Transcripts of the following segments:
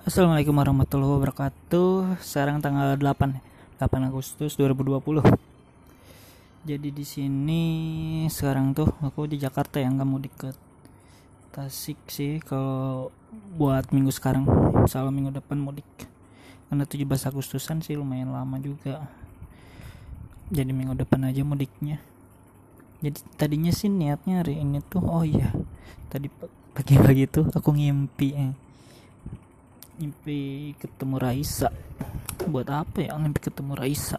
Assalamualaikum warahmatullahi wabarakatuh. Sekarang tanggal 8 8 Agustus 2020. Jadi di sini sekarang tuh aku di Jakarta yang kamu deket Tasik sih kalau buat minggu sekarang. Insya Allah minggu depan mudik. Karena 17 Agustusan sih lumayan lama juga. Jadi minggu depan aja mudiknya. Jadi tadinya sih niatnya hari ini tuh oh iya. Tadi pagi-pagi tuh aku ngimpi eh mimpi ketemu Raisa. Buat apa ya mimpi ketemu Raisa?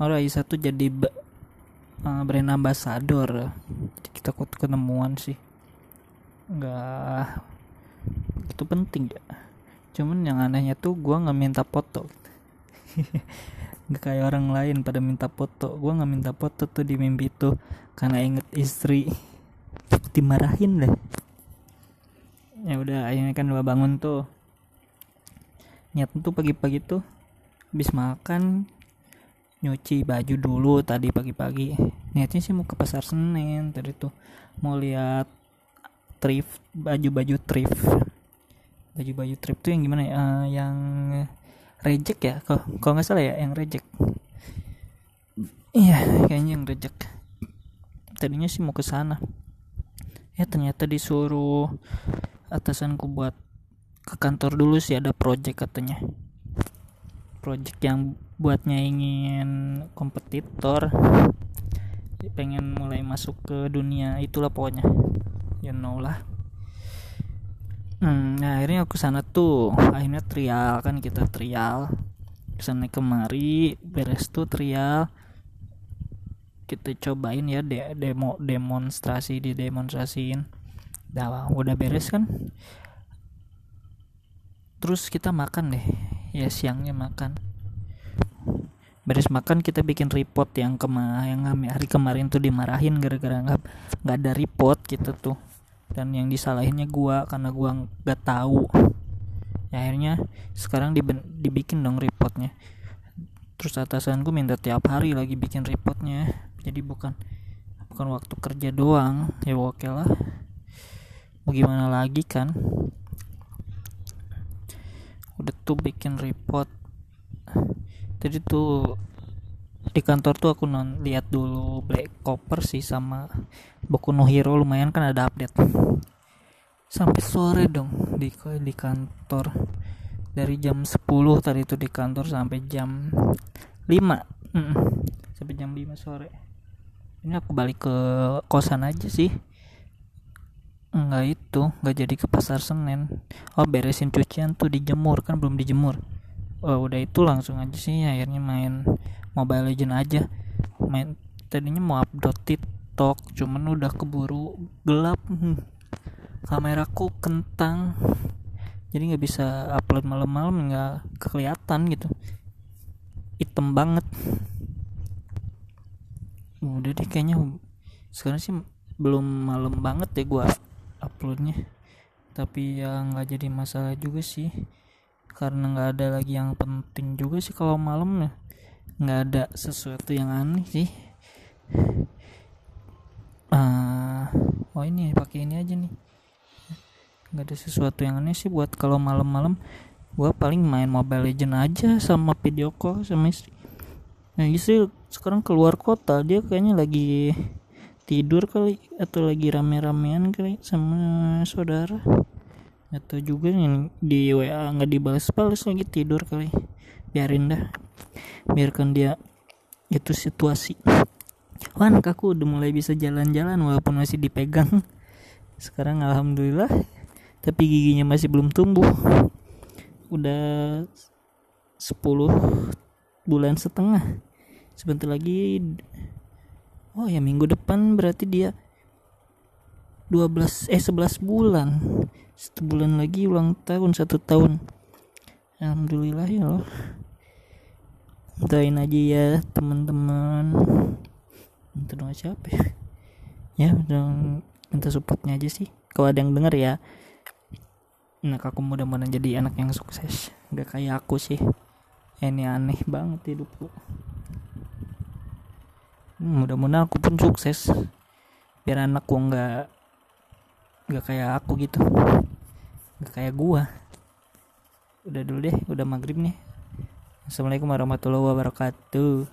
Oh Raisa tuh jadi uh, brand ambassador. Jadi kita kok ketemuan sih. Nggak itu penting ya. Cuman yang anehnya tuh gue nggak minta foto. Nggak kayak orang lain pada minta foto. Gue nggak minta foto tuh di mimpi tuh. Karena inget istri. Dimarahin deh. Ya udah akhirnya kan gue bangun tuh niat tuh pagi-pagi tuh habis makan nyuci baju dulu tadi pagi-pagi. Niatnya sih mau ke pasar Senen tadi tuh mau lihat thrift baju-baju thrift. Baju-baju thrift tuh yang gimana ya? Uh, yang reject ya? Kalau kalau nggak salah ya? Yang reject. Iya kayaknya yang reject. Tadinya sih mau ke sana. Ya ternyata disuruh atasanku buat ke kantor dulu sih ada project katanya. Project yang buat nyaingin kompetitor pengen mulai masuk ke dunia itulah pokoknya. You know lah. Hmm, nah akhirnya aku sana tuh akhirnya trial kan kita trial. Ke sana kemari beres tuh trial. Kita cobain ya de demo demonstrasi di demonstrasiin. Dah udah beres kan terus kita makan deh. Ya siangnya makan. Beres makan kita bikin report yang kema yang hari kemarin tuh dimarahin gara-gara nggak nggak ada report gitu tuh. Dan yang disalahinnya gua karena gua nggak tahu. Ya akhirnya sekarang diben, dibikin dong reportnya. Terus atasanku minta tiap hari lagi bikin reportnya. Jadi bukan bukan waktu kerja doang. Ya oke lah. Mau gimana lagi kan udah tuh bikin report. Jadi tuh di kantor tuh aku non lihat dulu Black Copper sih sama Boku no Hero. Lumayan kan ada update. Sampai sore dong di di kantor. Dari jam 10 tadi itu di kantor sampai jam 5 mm -mm. sampai jam 5 sore. Ini aku balik ke kosan aja sih Enggak itu, enggak jadi ke pasar Senen. Oh, beresin cucian tuh dijemur kan belum dijemur. Oh, udah itu langsung aja sih akhirnya main Mobile Legend aja. Main tadinya mau upload TikTok, cuman udah keburu gelap. Kameraku kentang. Jadi nggak bisa upload malam-malam nggak kelihatan gitu. Hitam banget. Udah deh kayaknya sekarang sih belum malam banget ya gua uploadnya. Tapi ya nggak jadi masalah juga sih. Karena nggak ada lagi yang penting juga sih kalau malam ya. Nggak ada sesuatu yang aneh sih. Uh, oh ini pakai ini aja nih. Nggak ada sesuatu yang aneh sih buat kalau malam-malam. Gua paling main Mobile Legend aja sama video call sama istri. Nah istri sekarang keluar kota dia kayaknya lagi tidur kali atau lagi rame-ramean kali sama saudara. Atau juga yang di WA nggak dibalas-balas lagi tidur kali. Biarin dah biarkan dia itu situasi. Wan aku udah mulai bisa jalan-jalan walaupun masih dipegang. Sekarang alhamdulillah tapi giginya masih belum tumbuh. Udah 10 bulan setengah. Sebentar lagi oh ya minggu depan berarti dia 12 eh 11 bulan. Satu bulan lagi ulang tahun satu tahun. Alhamdulillah ya Allah. Doain aja ya teman-teman. Minta doa siapa ya? Ya minta supportnya aja sih. Kalau ada yang denger ya. Nah aku mudah-mudahan jadi anak yang sukses. Gak kayak aku sih. Ini aneh banget hidupku Hmm, mudah-mudahan aku pun sukses. Biar anakku nggak nggak kayak aku gitu. Nggak kayak gua. Udah dulu deh udah maghrib nih. Assalamualaikum warahmatullahi wabarakatuh